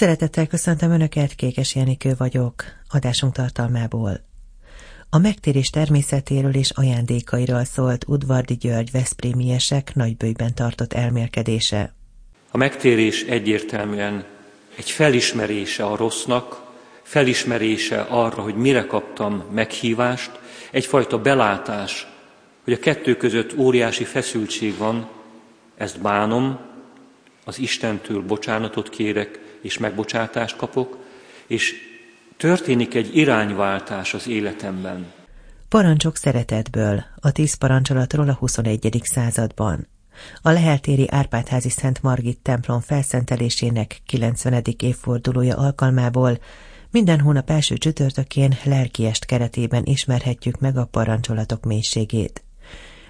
Szeretettel köszöntöm Önöket, Kékes Jenikő vagyok, adásunk tartalmából. A megtérés természetéről és ajándékairól szólt Udvardi György Veszprémiesek nagybőjben tartott elmélkedése. A megtérés egyértelműen egy felismerése a rossznak, felismerése arra, hogy mire kaptam meghívást, egyfajta belátás, hogy a kettő között óriási feszültség van, ezt bánom, az Istentől bocsánatot kérek, és megbocsátást kapok, és történik egy irányváltás az életemben. Parancsok szeretetből, a tíz parancsolatról a 21. században. A leheltéri Árpádházi Szent Margit templom felszentelésének 90. évfordulója alkalmából minden hónap első csütörtökén lelkiest keretében ismerhetjük meg a parancsolatok mélységét.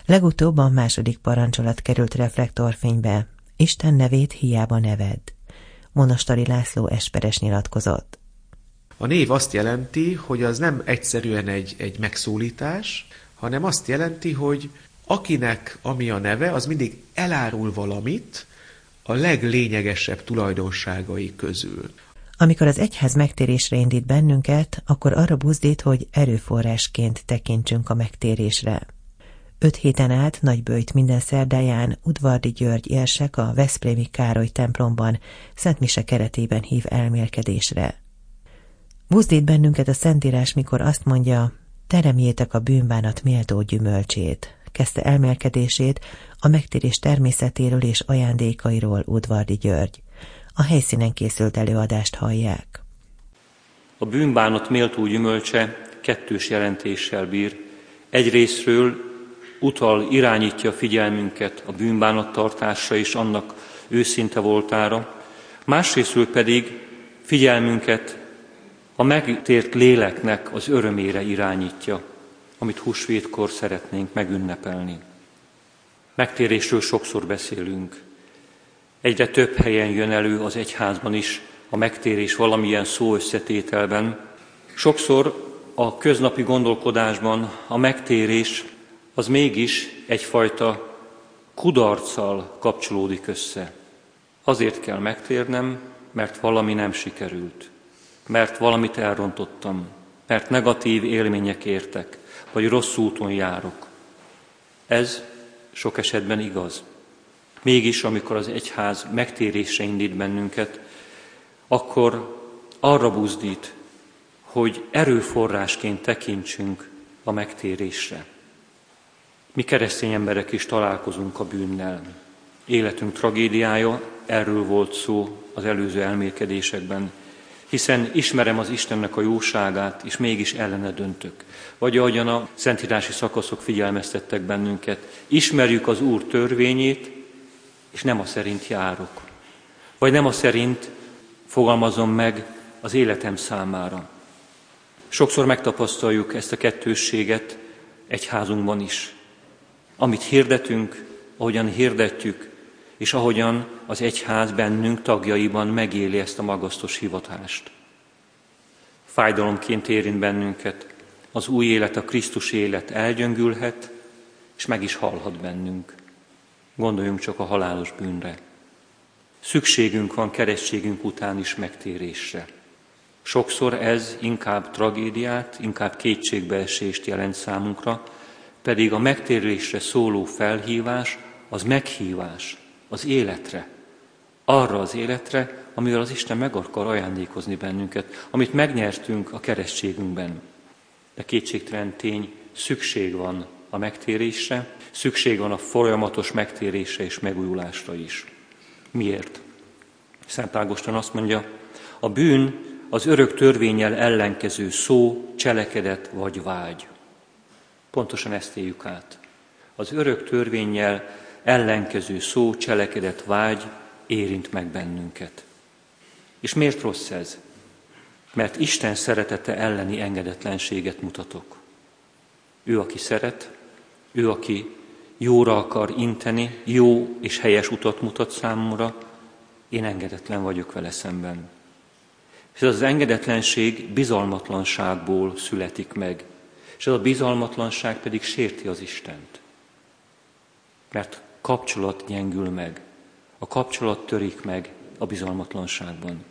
Legutóbb a második parancsolat került reflektorfénybe, Isten nevét hiába neved. Monastari László esperes nyilatkozott. A név azt jelenti, hogy az nem egyszerűen egy, egy megszólítás, hanem azt jelenti, hogy akinek ami a neve, az mindig elárul valamit a leglényegesebb tulajdonságai közül. Amikor az egyház megtérésre indít bennünket, akkor arra buzdít, hogy erőforrásként tekintsünk a megtérésre. Öt héten át Nagybőjt minden szerdáján Udvardi György érsek a Veszprémi Károly templomban Szent Mise keretében hív elmélkedésre. Buzdít bennünket a Szentírás, mikor azt mondja, teremjétek a bűnbánat méltó gyümölcsét, kezdte elmélkedését a megtérés természetéről és ajándékairól Udvardi György. A helyszínen készült előadást hallják. A bűnbánat méltó gyümölcse kettős jelentéssel bír. Egyrésztről utal, irányítja figyelmünket a bűnbánattartásra és annak őszinte voltára, másrésztről pedig figyelmünket a megtért léleknek az örömére irányítja, amit húsvétkor szeretnénk megünnepelni. Megtérésről sokszor beszélünk. Egyre több helyen jön elő az egyházban is a megtérés valamilyen szó összetételben. Sokszor a köznapi gondolkodásban a megtérés az mégis egyfajta kudarccal kapcsolódik össze. Azért kell megtérnem, mert valami nem sikerült, mert valamit elrontottam, mert negatív élmények értek, vagy rossz úton járok. Ez sok esetben igaz. Mégis, amikor az egyház megtérésre indít bennünket, akkor arra buzdít, hogy erőforrásként tekintsünk a megtérésre. Mi keresztény emberek is találkozunk a bűnnel. Életünk tragédiája, erről volt szó az előző elmélkedésekben, hiszen ismerem az Istennek a jóságát, és mégis ellene döntök. Vagy ahogyan a szentírási szakaszok figyelmeztettek bennünket, ismerjük az Úr törvényét, és nem a szerint járok. Vagy nem a szerint fogalmazom meg az életem számára. Sokszor megtapasztaljuk ezt a kettősséget egyházunkban is. Amit hirdetünk, ahogyan hirdetjük, és ahogyan az egyház bennünk tagjaiban megéli ezt a magasztos hivatást. Fájdalomként érint bennünket, az új élet, a Krisztus élet elgyöngülhet, és meg is halhat bennünk. Gondoljunk csak a halálos bűnre. Szükségünk van keresztségünk után is megtérésre. Sokszor ez inkább tragédiát, inkább kétségbeesést jelent számunkra, pedig a megtérésre szóló felhívás az meghívás az életre, arra az életre, amivel az Isten meg akar ajándékozni bennünket, amit megnyertünk a keresztségünkben. De kétségtelen tény, szükség van a megtérésre, szükség van a folyamatos megtérésre és megújulásra is. Miért? Szent Ágoston azt mondja, a bűn az örök törvényel ellenkező szó, cselekedet vagy vágy. Pontosan ezt éljük át. Az örök törvényel ellenkező szó, cselekedet, vágy érint meg bennünket. És miért rossz ez? Mert Isten szeretete elleni engedetlenséget mutatok. Ő, aki szeret, ő, aki jóra akar inteni, jó és helyes utat mutat számomra, én engedetlen vagyok vele szemben. És ez az engedetlenség bizalmatlanságból születik meg, és ez a bizalmatlanság pedig sérti az Istent. Mert kapcsolat gyengül meg, a kapcsolat törik meg a bizalmatlanságban.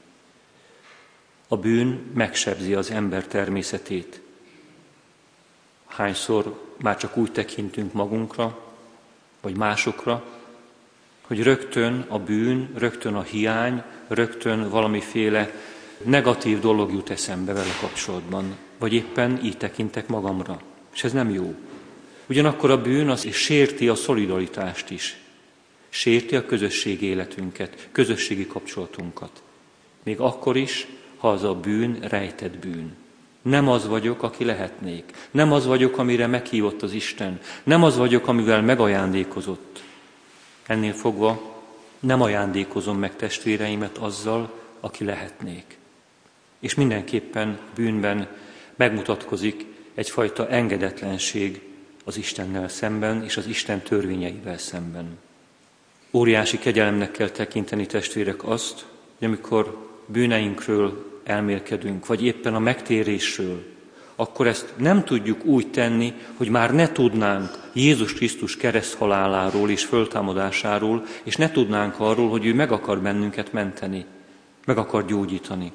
A bűn megsebzi az ember természetét. Hányszor már csak úgy tekintünk magunkra, vagy másokra, hogy rögtön a bűn, rögtön a hiány, rögtön valamiféle negatív dolog jut eszembe vele kapcsolatban, vagy éppen így tekintek magamra. És ez nem jó. Ugyanakkor a bűn az sérti a szolidaritást is. Sérti a közösségi életünket, közösségi kapcsolatunkat. Még akkor is, ha az a bűn rejtett bűn. Nem az vagyok, aki lehetnék. Nem az vagyok, amire meghívott az Isten. Nem az vagyok, amivel megajándékozott. Ennél fogva nem ajándékozom meg testvéreimet azzal, aki lehetnék. És mindenképpen bűnben megmutatkozik egyfajta engedetlenség az Istennel szemben és az Isten törvényeivel szemben. Óriási kegyelemnek kell tekinteni testvérek azt, hogy amikor bűneinkről elmélkedünk, vagy éppen a megtérésről, akkor ezt nem tudjuk úgy tenni, hogy már ne tudnánk Jézus Krisztus kereszthaláláról és föltámadásáról, és ne tudnánk arról, hogy ő meg akar bennünket menteni, meg akar gyógyítani.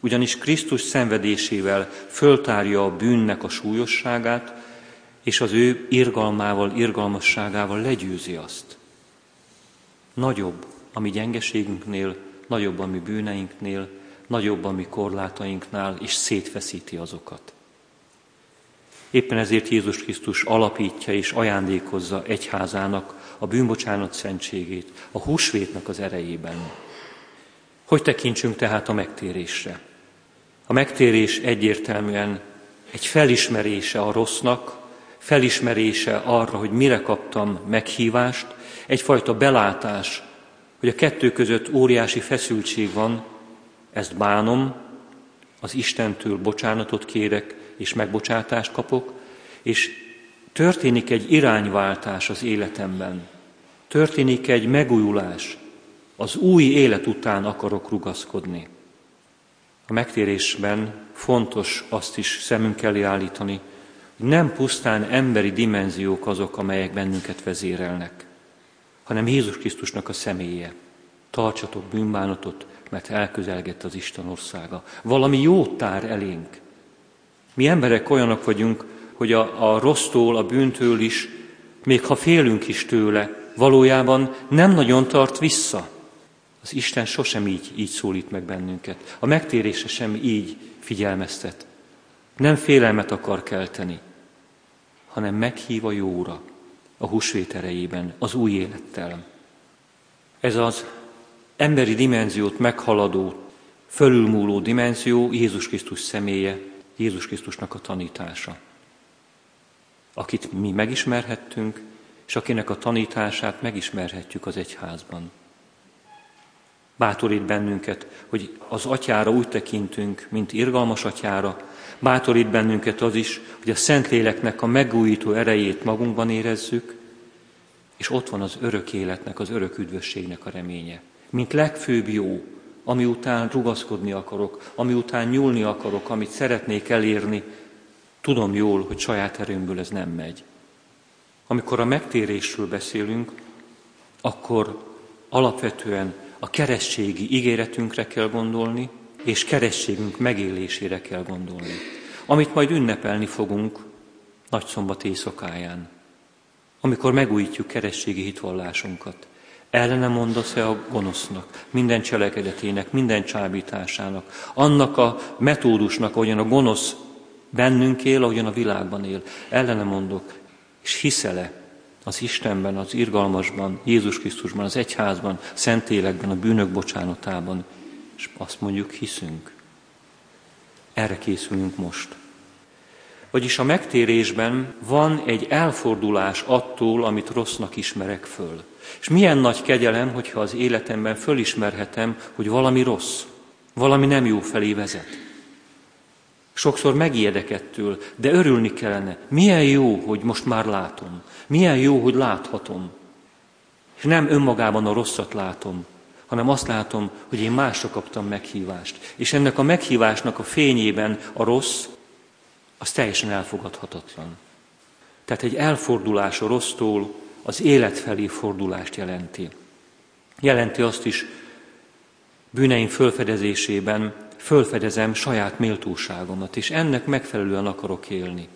Ugyanis Krisztus szenvedésével föltárja a bűnnek a súlyosságát, és az ő irgalmával, irgalmasságával legyőzi azt. Nagyobb a mi gyengeségünknél, nagyobb a mi bűneinknél, nagyobb a mi korlátainknál, és szétfeszíti azokat. Éppen ezért Jézus Krisztus alapítja és ajándékozza egyházának a bűnbocsánat szentségét, a húsvétnak az erejében. Hogy tekintsünk tehát a megtérésre? A megtérés egyértelműen egy felismerése a rossznak, felismerése arra, hogy mire kaptam meghívást, egyfajta belátás, hogy a kettő között óriási feszültség van, ezt bánom, az Istentől bocsánatot kérek, és megbocsátást kapok, és történik egy irányváltás az életemben. Történik egy megújulás. Az új élet után akarok rugaszkodni. A megtérésben fontos azt is szemünk elé állítani, hogy nem pusztán emberi dimenziók azok, amelyek bennünket vezérelnek, hanem Jézus Krisztusnak a személye. Tartsatok bűnbánatot, mert elközelgett az Isten országa. Valami jót tár elénk. Mi emberek olyanok vagyunk, hogy a, a rossztól, a bűntől is, még ha félünk is tőle, valójában nem nagyon tart vissza. Az Isten sosem így, így szólít meg bennünket. A megtérése sem így figyelmeztet. Nem félelmet akar kelteni, hanem meghív a jóra, a húsvét erejében, az új élettel. Ez az emberi dimenziót meghaladó, fölülmúló dimenzió Jézus Krisztus személye, Jézus Krisztusnak a tanítása. Akit mi megismerhettünk, és akinek a tanítását megismerhetjük az egyházban. Bátorít bennünket, hogy az atyára úgy tekintünk, mint irgalmas atyára, bátorít bennünket az is, hogy a Szentléleknek a megújító erejét magunkban érezzük, és ott van az örök életnek, az örök üdvösségnek a reménye. Mint legfőbb jó, ami után rugaszkodni akarok, ami után nyúlni akarok, amit szeretnék elérni, tudom jól, hogy saját erőmből ez nem megy. Amikor a megtérésről beszélünk, akkor alapvetően a kerességi ígéretünkre kell gondolni, és kerességünk megélésére kell gondolni, amit majd ünnepelni fogunk nagy szombat éjszakáján, amikor megújítjuk kerességi hitvallásunkat. Ellene mondasz-e a gonosznak, minden cselekedetének, minden csábításának, annak a metódusnak, ahogyan a gonosz bennünk él, ahogyan a világban él. Ellene mondok, és hiszele az Istenben, az irgalmasban, Jézus Krisztusban, az egyházban, Szentélekben, a bűnök bocsánatában, és azt mondjuk, hiszünk. Erre készülünk most. Vagyis a megtérésben van egy elfordulás attól, amit rossznak ismerek föl. És milyen nagy kegyelem, hogyha az életemben fölismerhetem, hogy valami rossz, valami nem jó felé vezet. Sokszor megijedek ettől, de örülni kellene. Milyen jó, hogy most már látom. Milyen jó, hogy láthatom. És nem önmagában a rosszat látom, hanem azt látom, hogy én másra kaptam meghívást. És ennek a meghívásnak a fényében a rossz, az teljesen elfogadhatatlan. Tehát egy elfordulás a rossztól az élet felé fordulást jelenti. Jelenti azt is bűneim fölfedezésében, fölfedezem saját méltóságomat, és ennek megfelelően akarok élni.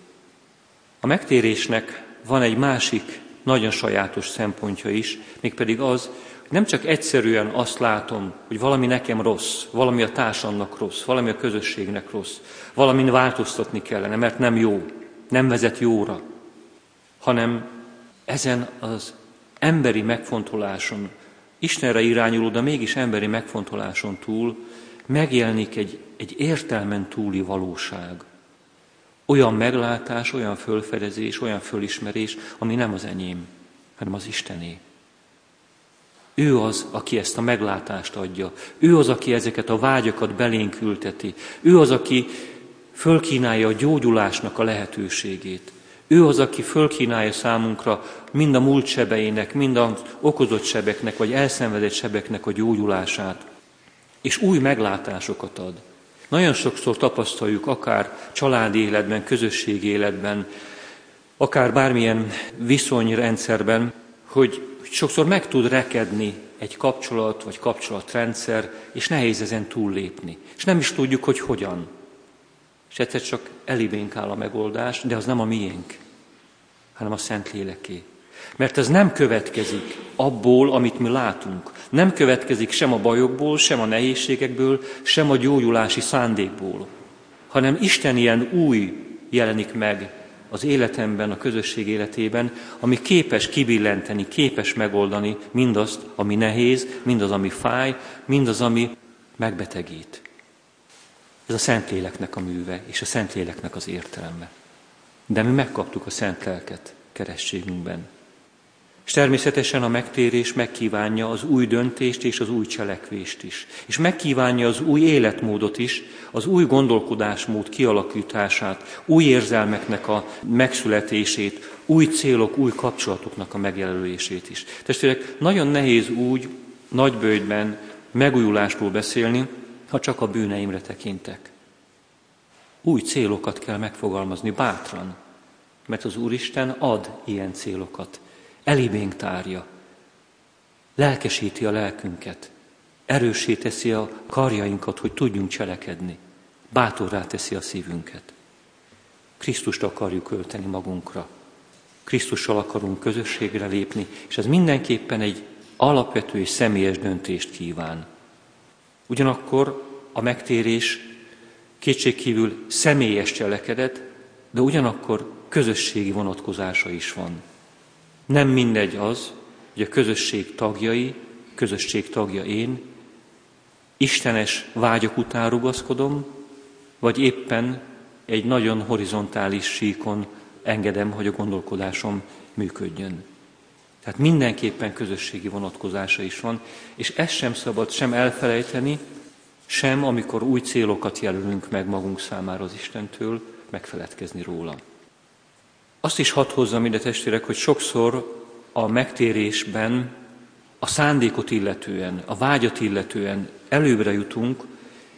A megtérésnek van egy másik nagyon sajátos szempontja is, mégpedig az, hogy nem csak egyszerűen azt látom, hogy valami nekem rossz, valami a társamnak rossz, valami a közösségnek rossz, valamin változtatni kellene, mert nem jó, nem vezet jóra, hanem ezen az emberi megfontoláson, Istenre irányuló, de mégis emberi megfontoláson túl megjelenik egy, egy értelmen túli valóság. Olyan meglátás, olyan fölfedezés, olyan fölismerés, ami nem az enyém, hanem az Istené. Ő az, aki ezt a meglátást adja. Ő az, aki ezeket a vágyakat belénk ülteti. Ő az, aki fölkínálja a gyógyulásnak a lehetőségét. Ő az, aki fölkínálja számunkra mind a múlt sebeinek, mind az okozott sebeknek, vagy elszenvedett sebeknek a gyógyulását. És új meglátásokat ad. Nagyon sokszor tapasztaljuk, akár családi életben, közösségi életben, akár bármilyen viszonyrendszerben, hogy sokszor meg tud rekedni egy kapcsolat vagy kapcsolatrendszer, és nehéz ezen túllépni. És nem is tudjuk, hogy hogyan. És egyszer csak elibénk áll a megoldás, de az nem a miénk, hanem a Szent Léleké. Mert ez nem következik abból, amit mi látunk. Nem következik sem a bajokból, sem a nehézségekből, sem a gyógyulási szándékból, hanem Isten ilyen új jelenik meg az életemben, a közösség életében, ami képes kibillenteni, képes megoldani mindazt, ami nehéz, mindaz, ami fáj, mindaz, ami megbetegít. Ez a Szentléleknek a műve, és a Szentléleknek az értelme. De mi megkaptuk a Szent Lelket kerességünkben. És természetesen a megtérés megkívánja az új döntést és az új cselekvést is. És megkívánja az új életmódot is, az új gondolkodásmód kialakítását, új érzelmeknek a megszületését, új célok, új kapcsolatoknak a megjelölését is. Testvérek, nagyon nehéz úgy nagybőjtben megújulásról beszélni, ha csak a bűneimre tekintek. Új célokat kell megfogalmazni bátran, mert az Úristen ad ilyen célokat elibénk tárja, lelkesíti a lelkünket, erősé teszi a karjainkat, hogy tudjunk cselekedni, bátorrá teszi a szívünket. Krisztust akarjuk ölteni magunkra, Krisztussal akarunk közösségre lépni, és ez mindenképpen egy alapvető és személyes döntést kíván. Ugyanakkor a megtérés kétségkívül személyes cselekedet, de ugyanakkor közösségi vonatkozása is van. Nem mindegy az, hogy a közösség tagjai, közösség tagja én, istenes vágyok után rugaszkodom, vagy éppen egy nagyon horizontális síkon engedem, hogy a gondolkodásom működjön. Tehát mindenképpen közösségi vonatkozása is van, és ezt sem szabad sem elfelejteni, sem amikor új célokat jelölünk meg magunk számára az Istentől, megfeledkezni róla. Azt is hadd hozzam ide testvérek, hogy sokszor a megtérésben a szándékot illetően, a vágyat illetően előbbre jutunk,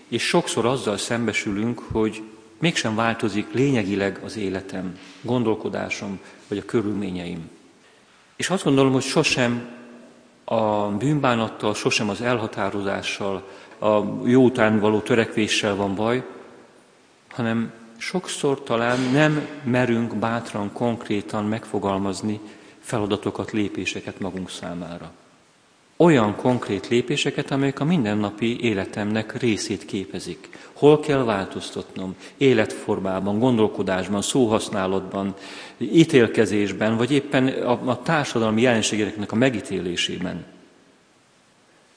és sokszor azzal szembesülünk, hogy mégsem változik lényegileg az életem, gondolkodásom vagy a körülményeim. És azt gondolom, hogy sosem a bűnbánattal, sosem az elhatározással, a jó után való törekvéssel van baj, hanem sokszor talán nem merünk bátran, konkrétan megfogalmazni feladatokat, lépéseket magunk számára. Olyan konkrét lépéseket, amelyek a mindennapi életemnek részét képezik. Hol kell változtatnom? Életformában, gondolkodásban, szóhasználatban, ítélkezésben, vagy éppen a, a társadalmi jelenségeknek a megítélésében.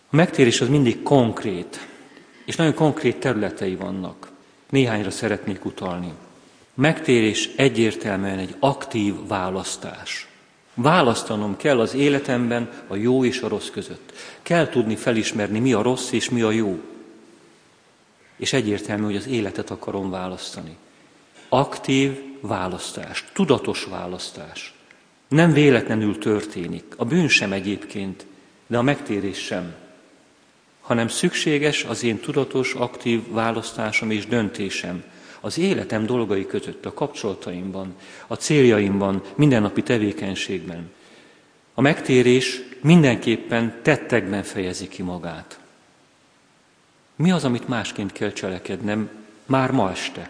A megtérés az mindig konkrét, és nagyon konkrét területei vannak. Néhányra szeretnék utalni. Megtérés egyértelműen egy aktív választás. Választanom kell az életemben a jó és a rossz között. Kell tudni felismerni, mi a rossz és mi a jó. És egyértelmű, hogy az életet akarom választani. Aktív választás, tudatos választás. Nem véletlenül történik. A bűn sem egyébként, de a megtérés sem hanem szükséges az én tudatos, aktív választásom és döntésem az életem dolgai között, a kapcsolataimban, a céljaimban, mindennapi tevékenységben. A megtérés mindenképpen tettekben fejezi ki magát. Mi az, amit másként kell cselekednem már ma este?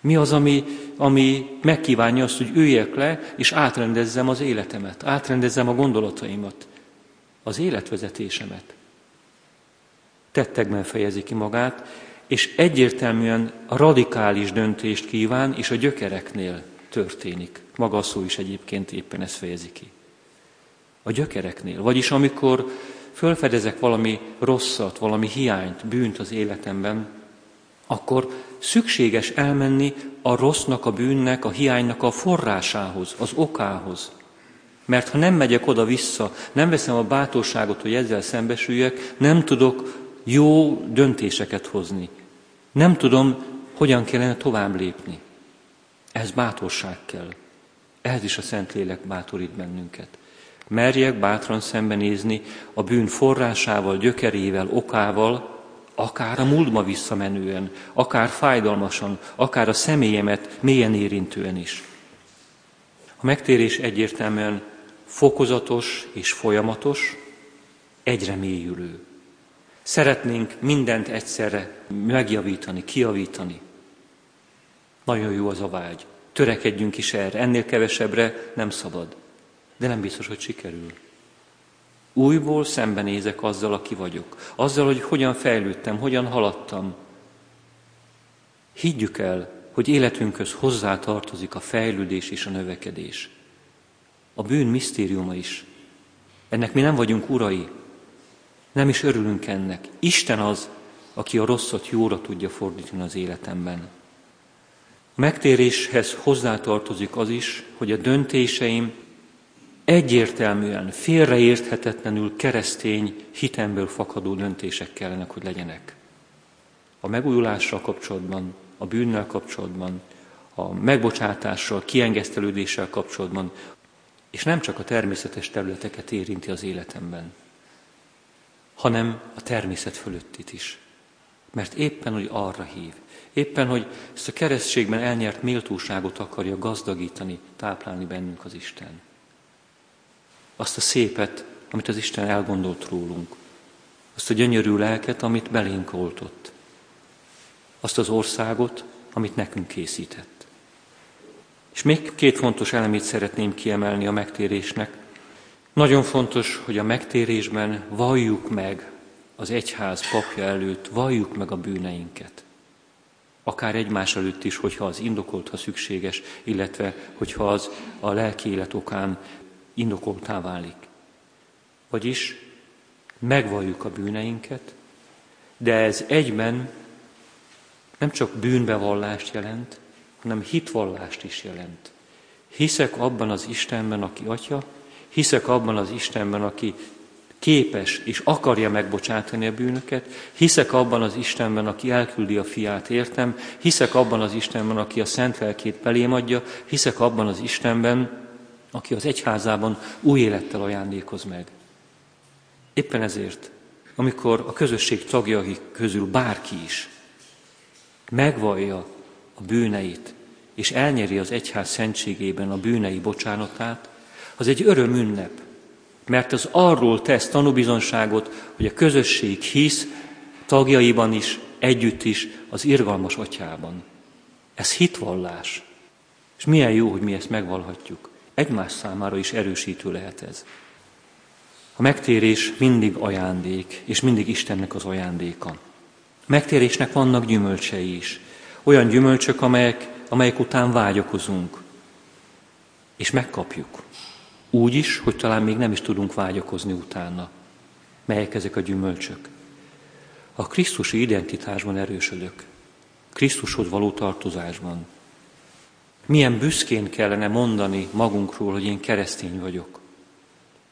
Mi az, ami, ami megkívánja azt, hogy üljek le, és átrendezzem az életemet, átrendezzem a gondolataimat, az életvezetésemet. Tettekben fejezi ki magát, és egyértelműen a radikális döntést kíván, és a gyökereknél történik. Maga a szó is egyébként éppen ezt fejezi ki. A gyökereknél. Vagyis amikor fölfedezek valami rosszat, valami hiányt, bűnt az életemben, akkor szükséges elmenni a rossznak, a bűnnek, a hiánynak a forrásához, az okához. Mert ha nem megyek oda-vissza, nem veszem a bátorságot, hogy ezzel szembesüljek, nem tudok jó döntéseket hozni. Nem tudom, hogyan kellene tovább lépni. Ez bátorság kell. Ez is a Szentlélek bátorít bennünket. Merjek bátran szembenézni a bűn forrásával, gyökerével, okával, akár a múltba visszamenően, akár fájdalmasan, akár a személyemet mélyen érintően is. A megtérés egyértelműen fokozatos és folyamatos, egyre mélyülő. Szeretnénk mindent egyszerre megjavítani, kiavítani. Nagyon jó az a vágy. Törekedjünk is erre. Ennél kevesebbre nem szabad. De nem biztos, hogy sikerül. Újból szembenézek azzal, aki vagyok. Azzal, hogy hogyan fejlődtem, hogyan haladtam. Higgyük el, hogy életünkhöz hozzá tartozik a fejlődés és a növekedés. A bűn misztériuma is. Ennek mi nem vagyunk urai, nem is örülünk ennek. Isten az, aki a rosszat jóra tudja fordítani az életemben. A megtéréshez hozzátartozik az is, hogy a döntéseim egyértelműen, félreérthetetlenül keresztény hitemből fakadó döntések kellene, hogy legyenek. A megújulással kapcsolatban, a bűnnel kapcsolatban, a megbocsátással, kiengesztelődéssel kapcsolatban, és nem csak a természetes területeket érinti az életemben, hanem a természet fölöttit is. Mert éppen, hogy arra hív, éppen, hogy ezt a keresztségben elnyert méltóságot akarja gazdagítani, táplálni bennünk az Isten azt a szépet, amit az Isten elgondolt rólunk, azt a gyönyörű lelket, amit belénk oltott, azt az országot, amit nekünk készített. És még két fontos elemét szeretném kiemelni a megtérésnek. Nagyon fontos, hogy a megtérésben valljuk meg az egyház papja előtt, valljuk meg a bűneinket. Akár egymás előtt is, hogyha az indokolt, ha szükséges, illetve hogyha az a lelki élet okán indokoltá válik. Vagyis megvalljuk a bűneinket, de ez egyben nem csak bűnbevallást jelent, hanem hitvallást is jelent. Hiszek abban az Istenben, aki Atya, hiszek abban az Istenben, aki képes és akarja megbocsátani a bűnöket, hiszek abban az Istenben, aki elküldi a fiát értem, hiszek abban az Istenben, aki a szent lelkét belém adja, hiszek abban az Istenben, aki az egyházában új élettel ajándékoz meg. Éppen ezért, amikor a közösség tagjai közül bárki is megvallja a bűneit, és elnyeri az egyház szentségében a bűnei bocsánatát, az egy öröm ünnep, mert az arról tesz tanúbizonságot, hogy a közösség hisz tagjaiban is, együtt is, az irgalmas atyában. Ez hitvallás. És milyen jó, hogy mi ezt megvalhatjuk egymás számára is erősítő lehet ez. A megtérés mindig ajándék, és mindig Istennek az ajándéka. A megtérésnek vannak gyümölcsei is. Olyan gyümölcsök, amelyek, amelyek után vágyakozunk, és megkapjuk. Úgy is, hogy talán még nem is tudunk vágyakozni utána. Melyek ezek a gyümölcsök? A Krisztusi identitásban erősödök. Krisztushoz való tartozásban. Milyen büszkén kellene mondani magunkról, hogy én keresztény vagyok.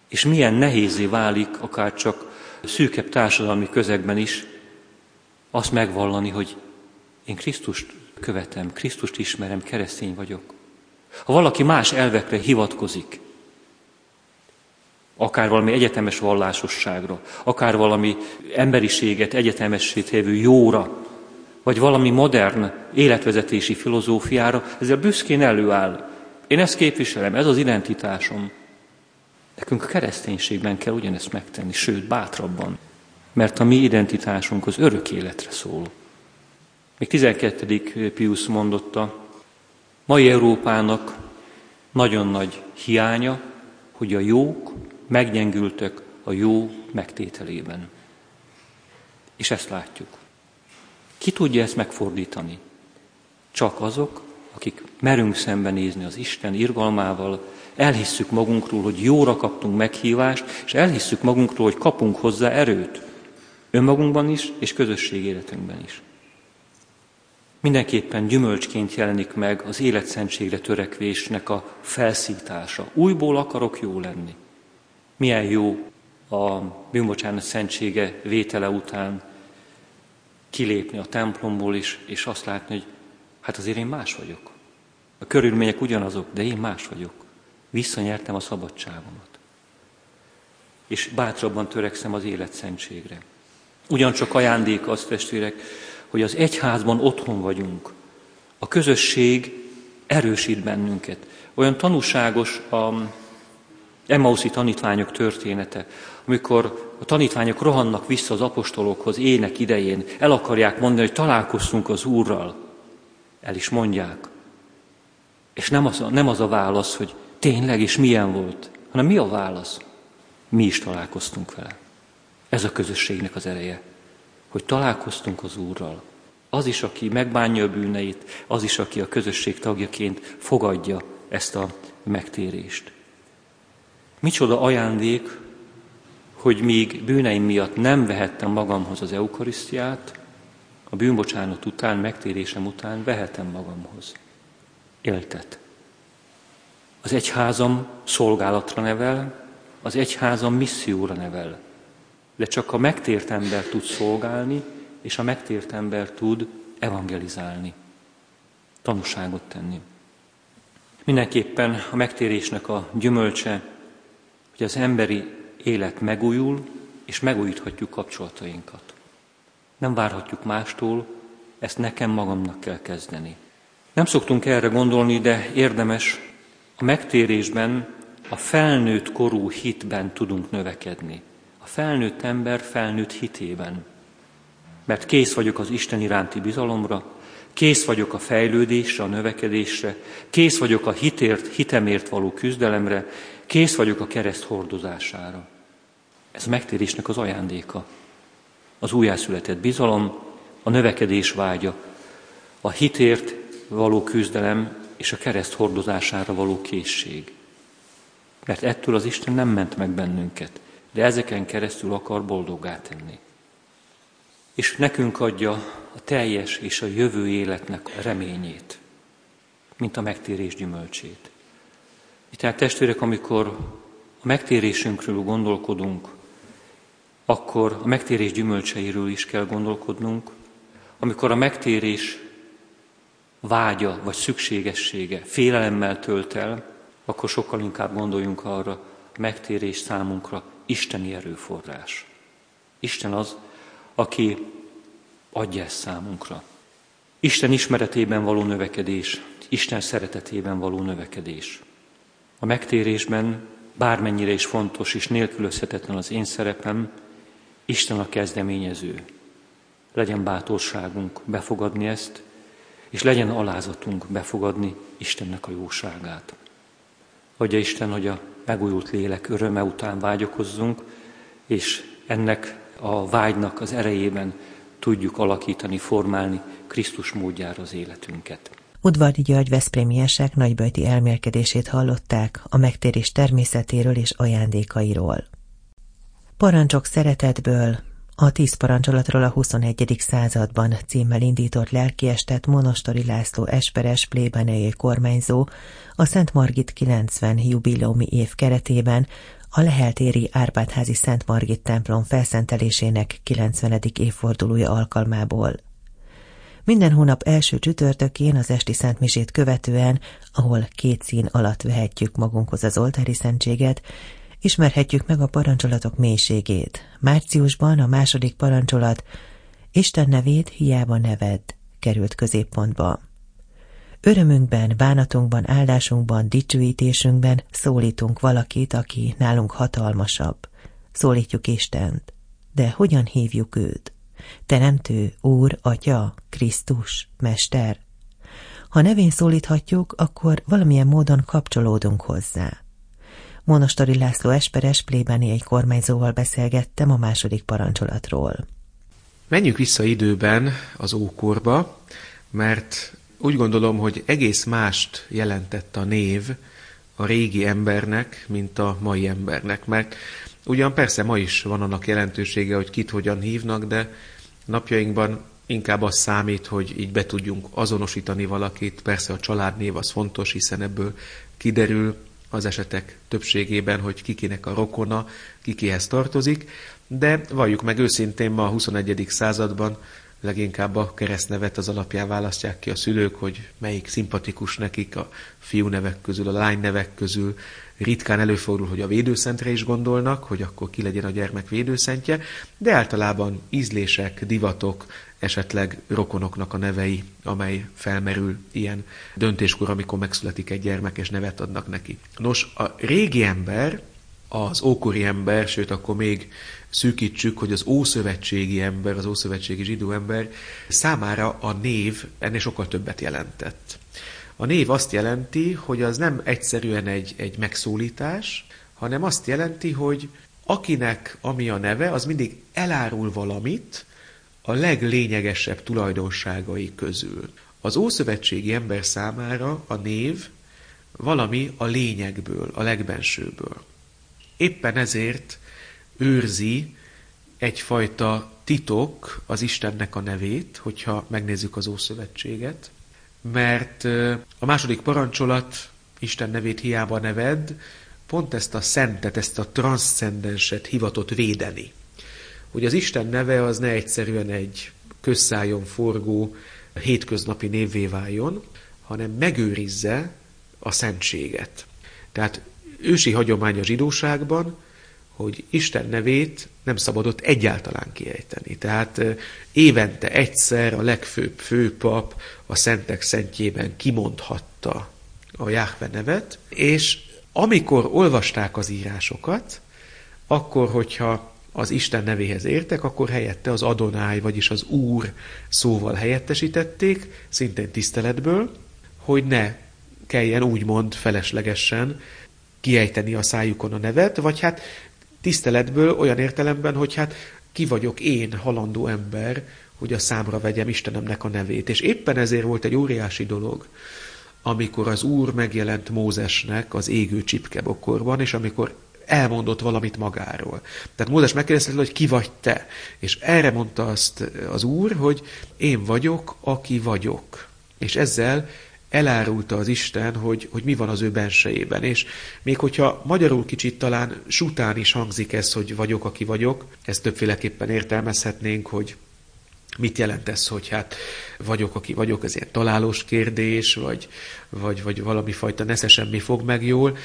És milyen nehézé válik, akár csak szűkebb társadalmi közegben is, azt megvallani, hogy én Krisztust követem, Krisztust ismerem, keresztény vagyok. Ha valaki más elvekre hivatkozik, akár valami egyetemes vallásosságra, akár valami emberiséget egyetemessé tévő jóra, vagy valami modern életvezetési filozófiára, ezzel büszkén előáll. Én ezt képviselem, ez az identitásom. Nekünk a kereszténységben kell ugyanezt megtenni, sőt, bátrabban. mert a mi identitásunk az örök életre szól. Még 12. Pius mondotta, mai Európának nagyon nagy hiánya, hogy a jók meggyengültek a jó megtételében. És ezt látjuk. Ki tudja ezt megfordítani? Csak azok, akik merünk szembenézni az Isten irgalmával, elhisszük magunkról, hogy jóra kaptunk meghívást, és elhisszük magunkról, hogy kapunk hozzá erőt. Önmagunkban is, és közösség életünkben is. Mindenképpen gyümölcsként jelenik meg az életszentségre törekvésnek a felszítása. Újból akarok jó lenni. Milyen jó a bűnbocsánat szentsége vétele után kilépni a templomból is, és azt látni, hogy hát azért én más vagyok. A körülmények ugyanazok, de én más vagyok. Visszanyertem a szabadságomat. És bátrabban törekszem az életszentségre. Ugyancsak ajándék az, testvérek, hogy az egyházban otthon vagyunk. A közösség erősít bennünket. Olyan tanúságos a Emmauszi tanítványok története, amikor a tanítványok rohannak vissza az apostolokhoz ének idején, el akarják mondani, hogy találkoztunk az Úrral. El is mondják. És nem az, nem az a válasz, hogy tényleg és milyen volt, hanem mi a válasz? Mi is találkoztunk vele. Ez a közösségnek az ereje, hogy találkoztunk az Úrral. Az is, aki megbánja a bűneit, az is, aki a közösség tagjaként fogadja ezt a megtérést. Micsoda ajándék, hogy míg bűneim miatt nem vehettem magamhoz az eukarisztiát, a bűnbocsánat után, megtérésem után vehetem magamhoz. Éltet. Az egyházam szolgálatra nevel, az egyházam misszióra nevel. De csak a megtért ember tud szolgálni, és a megtért ember tud evangelizálni, tanúságot tenni. Mindenképpen a megtérésnek a gyümölcse, hogy az emberi élet megújul, és megújíthatjuk kapcsolatainkat. Nem várhatjuk mástól, ezt nekem magamnak kell kezdeni. Nem szoktunk erre gondolni, de érdemes, a megtérésben, a felnőtt korú hitben tudunk növekedni. A felnőtt ember felnőtt hitében. Mert kész vagyok az Isten iránti bizalomra, kész vagyok a fejlődésre, a növekedésre, kész vagyok a hitért, hitemért való küzdelemre, kész vagyok a kereszt hordozására. Ez a megtérésnek az ajándéka. Az újjászületett bizalom, a növekedés vágya, a hitért való küzdelem és a kereszt hordozására való készség. Mert ettől az Isten nem ment meg bennünket, de ezeken keresztül akar boldoggá tenni. És nekünk adja a teljes és a jövő életnek reményét, mint a megtérés gyümölcsét. Tehát testvérek, amikor a megtérésünkről gondolkodunk, akkor a megtérés gyümölcseiről is kell gondolkodnunk, amikor a megtérés vágya vagy szükségessége félelemmel tölt el, akkor sokkal inkább gondoljunk arra, a megtérés számunkra isteni erőforrás. Isten az, aki adja ezt számunkra. Isten ismeretében való növekedés, Isten szeretetében való növekedés. A megtérésben bármennyire is fontos és nélkülözhetetlen az én szerepem, Isten a kezdeményező. Legyen bátorságunk befogadni ezt, és legyen alázatunk befogadni Istennek a jóságát. Adja Isten, hogy a megújult lélek öröme után vágyakozzunk, és ennek a vágynak az erejében tudjuk alakítani, formálni Krisztus módjára az életünket. Udvardi György Veszprémiesek nagyböjti elmélkedését hallották a megtérés természetéről és ajándékairól. Parancsok szeretetből, a tíz parancsolatról a 21. században címmel indított lelkiestet Monostori László Esperes plébániai kormányzó a Szent Margit 90 jubileumi év keretében a Leheltéri Árpádházi Szent Margit templom felszentelésének 90. évfordulója alkalmából. Minden hónap első csütörtökén az esti szentmisét követően, ahol két szín alatt vehetjük magunkhoz az oltári szentséget, ismerhetjük meg a parancsolatok mélységét. Márciusban a második parancsolat Isten nevét hiába neved került középpontba. Örömünkben, bánatunkban, áldásunkban, dicsőítésünkben szólítunk valakit, aki nálunk hatalmasabb. Szólítjuk Istent. De hogyan hívjuk őt? Teremtő, Úr, Atya, Krisztus, Mester? Ha nevén szólíthatjuk, akkor valamilyen módon kapcsolódunk hozzá. Monostori László Esperes egy kormányzóval beszélgettem a második parancsolatról. Menjünk vissza időben az ókorba, mert úgy gondolom, hogy egész mást jelentett a név a régi embernek, mint a mai embernek, mert ugyan persze ma is van annak jelentősége, hogy kit hogyan hívnak, de napjainkban inkább az számít, hogy így be tudjunk azonosítani valakit. Persze a családnév az fontos, hiszen ebből kiderül az esetek többségében, hogy kikinek a rokona, kikihez tartozik, de valljuk meg őszintén ma a 21. században leginkább a keresztnevet az alapján választják ki a szülők, hogy melyik szimpatikus nekik a fiú nevek közül, a lány nevek közül. Ritkán előfordul, hogy a védőszentre is gondolnak, hogy akkor ki legyen a gyermek védőszentje, de általában ízlések, divatok, esetleg rokonoknak a nevei, amely felmerül ilyen döntéskor, amikor megszületik egy gyermek, és nevet adnak neki. Nos, a régi ember, az ókori ember, sőt akkor még szűkítsük, hogy az ószövetségi ember, az ószövetségi zsidó ember számára a név ennél sokkal többet jelentett. A név azt jelenti, hogy az nem egyszerűen egy, egy megszólítás, hanem azt jelenti, hogy akinek ami a neve, az mindig elárul valamit a leglényegesebb tulajdonságai közül. Az ószövetségi ember számára a név valami a lényegből, a legbensőből. Éppen ezért őrzi egyfajta titok az Istennek a nevét, hogyha megnézzük az Ószövetséget, mert a második parancsolat Isten nevét hiába neved, pont ezt a szentet, ezt a transzcendenset hivatott védeni. Hogy az Isten neve az ne egyszerűen egy közszájon forgó hétköznapi névvé váljon, hanem megőrizze a szentséget. Tehát ősi hagyomány a zsidóságban, hogy Isten nevét nem szabadott egyáltalán kiejteni. Tehát évente egyszer a legfőbb főpap a szentek szentjében kimondhatta a Jáhve nevet, és amikor olvasták az írásokat, akkor, hogyha az Isten nevéhez értek, akkor helyette az Adonáj, vagyis az Úr szóval helyettesítették, szintén tiszteletből, hogy ne kelljen úgymond feleslegesen kiejteni a szájukon a nevet, vagy hát tiszteletből olyan értelemben, hogy hát ki vagyok én, halandó ember, hogy a számra vegyem Istenemnek a nevét. És éppen ezért volt egy óriási dolog, amikor az Úr megjelent Mózesnek az égő csipkebokorban, és amikor elmondott valamit magáról. Tehát Mózes megkérdezte, hogy ki vagy te? És erre mondta azt az Úr, hogy én vagyok, aki vagyok. És ezzel elárulta az Isten, hogy, hogy mi van az ő bensejében. És még hogyha magyarul kicsit talán sután is hangzik ez, hogy vagyok, aki vagyok, ezt többféleképpen értelmezhetnénk, hogy mit jelent ez, hogy hát vagyok, aki vagyok, ez ilyen találós kérdés, vagy, vagy, vagy valami fajta nesze semmi fog meg jól.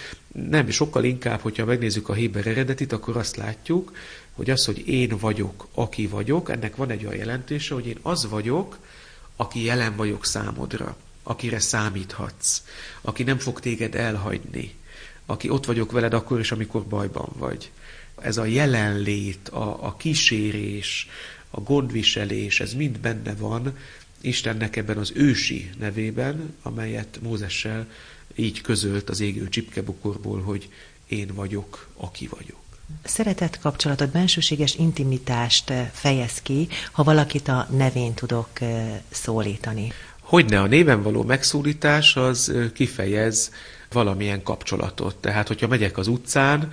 Nem, sokkal inkább, hogyha megnézzük a Héber eredetit, akkor azt látjuk, hogy az, hogy én vagyok, aki vagyok, ennek van egy olyan jelentése, hogy én az vagyok, aki jelen vagyok számodra akire számíthatsz, aki nem fog téged elhagyni, aki ott vagyok veled akkor is, amikor bajban vagy. Ez a jelenlét, a, a kísérés, a gondviselés, ez mind benne van Istennek ebben az ősi nevében, amelyet Mózessel így közölt az égő csipkebukorból, hogy én vagyok, aki vagyok. Szeretett kapcsolatot, bensőséges intimitást fejez ki, ha valakit a nevén tudok eh, szólítani. Hogyne a néven való megszólítás az kifejez valamilyen kapcsolatot. Tehát, hogyha megyek az utcán,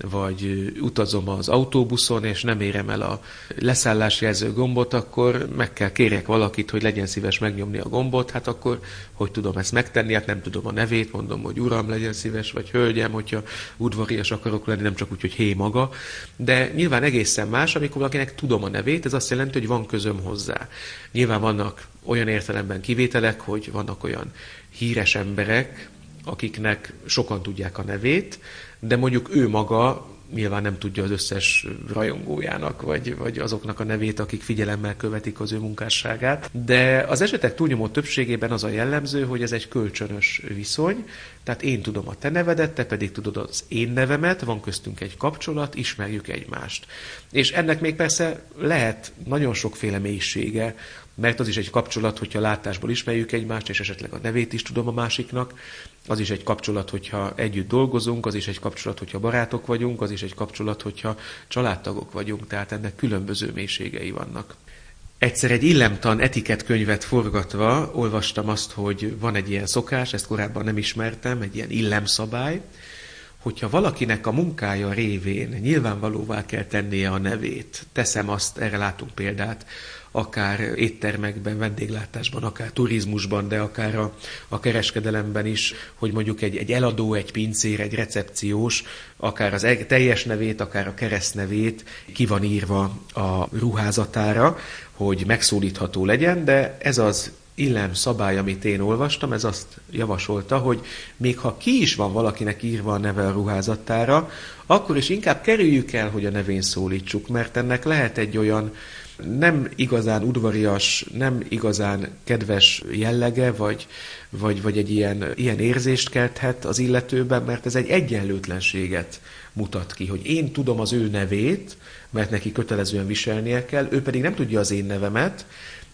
vagy utazom az autóbuszon, és nem érem el a leszállásjelző gombot, akkor meg kell kérjek valakit, hogy legyen szíves megnyomni a gombot, hát akkor hogy tudom ezt megtenni, hát nem tudom a nevét, mondom, hogy uram, legyen szíves, vagy hölgyem, hogyha udvarias akarok lenni, nem csak úgy, hogy hé maga. De nyilván egészen más, amikor valakinek tudom a nevét, ez azt jelenti, hogy van közöm hozzá. Nyilván vannak olyan értelemben kivételek, hogy vannak olyan híres emberek, akiknek sokan tudják a nevét, de mondjuk ő maga nyilván nem tudja az összes rajongójának, vagy, vagy azoknak a nevét, akik figyelemmel követik az ő munkásságát. De az esetek túlnyomó többségében az a jellemző, hogy ez egy kölcsönös viszony, tehát én tudom a te nevedet, te pedig tudod az én nevemet, van köztünk egy kapcsolat, ismerjük egymást. És ennek még persze lehet nagyon sokféle mélysége, mert az is egy kapcsolat, hogyha látásból ismerjük egymást, és esetleg a nevét is tudom a másiknak, az is egy kapcsolat, hogyha együtt dolgozunk, az is egy kapcsolat, hogyha barátok vagyunk, az is egy kapcsolat, hogyha családtagok vagyunk, tehát ennek különböző mélységei vannak. Egyszer egy illemtan etiketkönyvet forgatva olvastam azt, hogy van egy ilyen szokás, ezt korábban nem ismertem, egy ilyen illemszabály, hogyha valakinek a munkája révén nyilvánvalóvá kell tennie a nevét, teszem azt, erre látunk példát, akár éttermekben, vendéglátásban, akár turizmusban, de akár a, a kereskedelemben is, hogy mondjuk egy, egy eladó, egy pincér, egy recepciós, akár az teljes nevét, akár a keresztnevét ki van írva a ruházatára, hogy megszólítható legyen, de ez az illem szabály, amit én olvastam, ez azt javasolta, hogy még ha ki is van valakinek írva a neve a ruházatára, akkor is inkább kerüljük el, hogy a nevén szólítsuk, mert ennek lehet egy olyan nem igazán udvarias, nem igazán kedves jellege, vagy, vagy, vagy egy ilyen, ilyen érzést kelthet az illetőben, mert ez egy egyenlőtlenséget mutat ki, hogy én tudom az ő nevét, mert neki kötelezően viselnie kell, ő pedig nem tudja az én nevemet,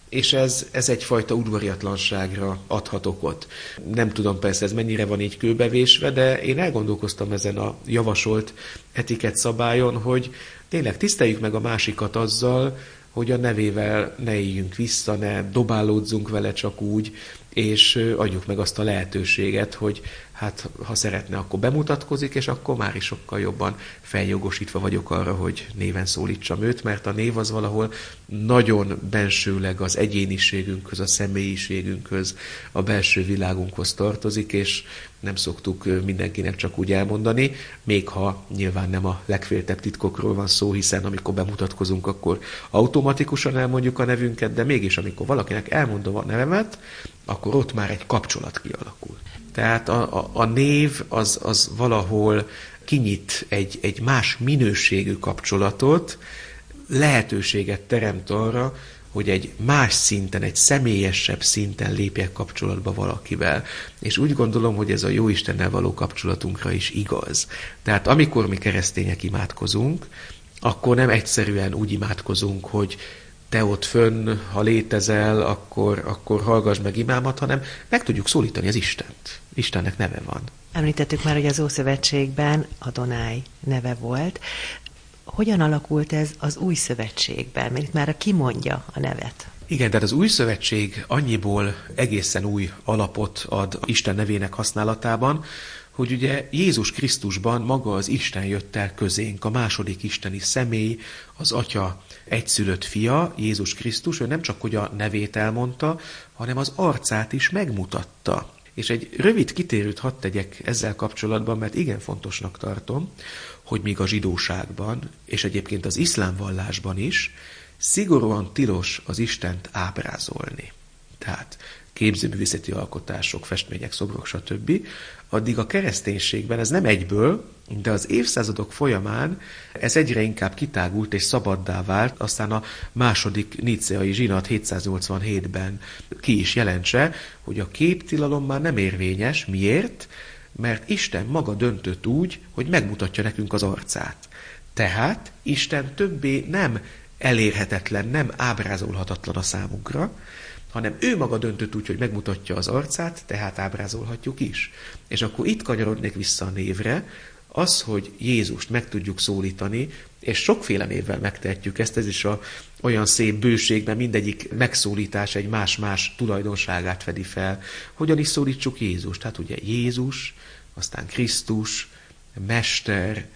és ez, ez egyfajta udvariatlanságra adhat okot. Nem tudom persze ez mennyire van így kőbevésve, de én elgondolkoztam ezen a javasolt etiket szabályon, hogy tényleg tiszteljük meg a másikat azzal, hogy a nevével ne éljünk vissza, ne dobálódzunk vele csak úgy, és adjuk meg azt a lehetőséget, hogy hát ha szeretne, akkor bemutatkozik, és akkor már is sokkal jobban feljogosítva vagyok arra, hogy néven szólítsam őt, mert a név az valahol nagyon bensőleg az egyéniségünkhöz, a személyiségünkhöz, a belső világunkhoz tartozik, és nem szoktuk mindenkinek csak úgy elmondani, még ha nyilván nem a legféltebb titkokról van szó, hiszen amikor bemutatkozunk, akkor automatikusan elmondjuk a nevünket, de mégis amikor valakinek elmondom a nevemet, akkor ott már egy kapcsolat kialakul. Tehát a, a, a név az, az valahol kinyit egy, egy más minőségű kapcsolatot, lehetőséget teremt arra, hogy egy más szinten, egy személyesebb szinten lépjek kapcsolatba valakivel. És úgy gondolom, hogy ez a jó Istennel való kapcsolatunkra is igaz. Tehát amikor mi keresztények imádkozunk, akkor nem egyszerűen úgy imádkozunk, hogy te ott fönn, ha létezel, akkor, akkor hallgass meg imámat, hanem meg tudjuk szólítani az Istent. Istennek neve van. Említettük már, hogy az Ószövetségben Adonai neve volt. Hogyan alakult ez az új szövetségben? Mert itt már kimondja a nevet. Igen, de az új szövetség annyiból egészen új alapot ad Isten nevének használatában, hogy ugye Jézus Krisztusban maga az Isten jött el közénk, a második isteni személy, az Atya egyszülött fia, Jézus Krisztus, ő nem csak hogy a nevét elmondta, hanem az arcát is megmutatta. És egy rövid kitérőt hadd tegyek ezzel kapcsolatban, mert igen fontosnak tartom, hogy még a zsidóságban, és egyébként az iszlám vallásban is szigorúan tilos az Istent ábrázolni. Tehát képzőművészeti alkotások, festmények, szobrok, stb. Addig a kereszténységben ez nem egyből, de az évszázadok folyamán ez egyre inkább kitágult és szabaddá vált, aztán a második níceai zsinat 787-ben ki is jelentse, hogy a képtilalom már nem érvényes. Miért? Mert Isten maga döntött úgy, hogy megmutatja nekünk az arcát. Tehát Isten többé nem elérhetetlen, nem ábrázolhatatlan a számunkra, hanem ő maga döntött úgy, hogy megmutatja az arcát, tehát ábrázolhatjuk is. És akkor itt kanyarodnék vissza a névre, az, hogy Jézust meg tudjuk szólítani, és sokféle névvel megtehetjük ezt, ez is a, olyan szép bőség, mert mindegyik megszólítás egy más-más tulajdonságát fedi fel. Hogyan is szólítsuk Jézust? Hát ugye Jézus, aztán Krisztus, Mester,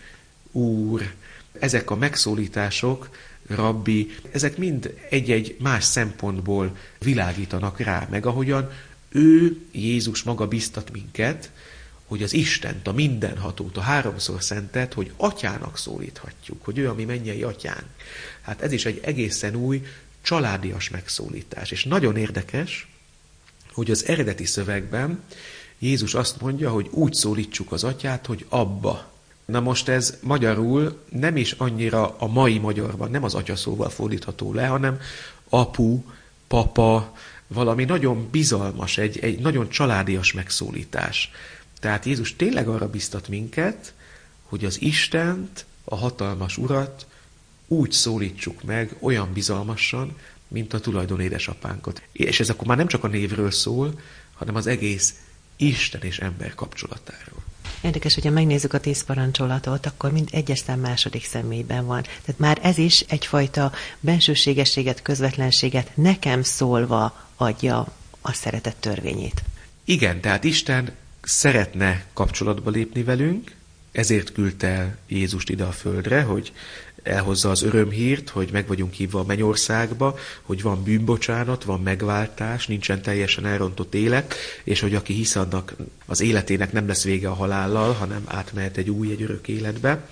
Úr, ezek a megszólítások rabbi, ezek mind egy-egy más szempontból világítanak rá, meg ahogyan ő, Jézus maga biztat minket, hogy az Istent, a mindenhatót, a háromszor szentet, hogy atyának szólíthatjuk, hogy ő a mi mennyei atyánk. Hát ez is egy egészen új, családias megszólítás. És nagyon érdekes, hogy az eredeti szövegben Jézus azt mondja, hogy úgy szólítsuk az atyát, hogy abba. Na most ez magyarul nem is annyira a mai magyarban, nem az atyaszóval fordítható le, hanem apu, papa, valami nagyon bizalmas, egy, egy nagyon családias megszólítás. Tehát Jézus tényleg arra biztat minket, hogy az Istent, a hatalmas Urat úgy szólítsuk meg olyan bizalmasan, mint a tulajdon édesapánkot. És ez akkor már nem csak a névről szól, hanem az egész Isten és ember kapcsolatáról. Érdekes, hogyha megnézzük a tíz parancsolatot, akkor mind egyes szám második személyben van. Tehát már ez is egyfajta bensőségességet, közvetlenséget nekem szólva adja a szeretet törvényét. Igen, tehát Isten szeretne kapcsolatba lépni velünk, ezért küldte el Jézust ide a földre, hogy elhozza az örömhírt, hogy meg vagyunk hívva a mennyországba, hogy van bűnbocsánat, van megváltás, nincsen teljesen elrontott élet, és hogy aki hisz annak az életének nem lesz vége a halállal, hanem átmehet egy új, egy örök életbe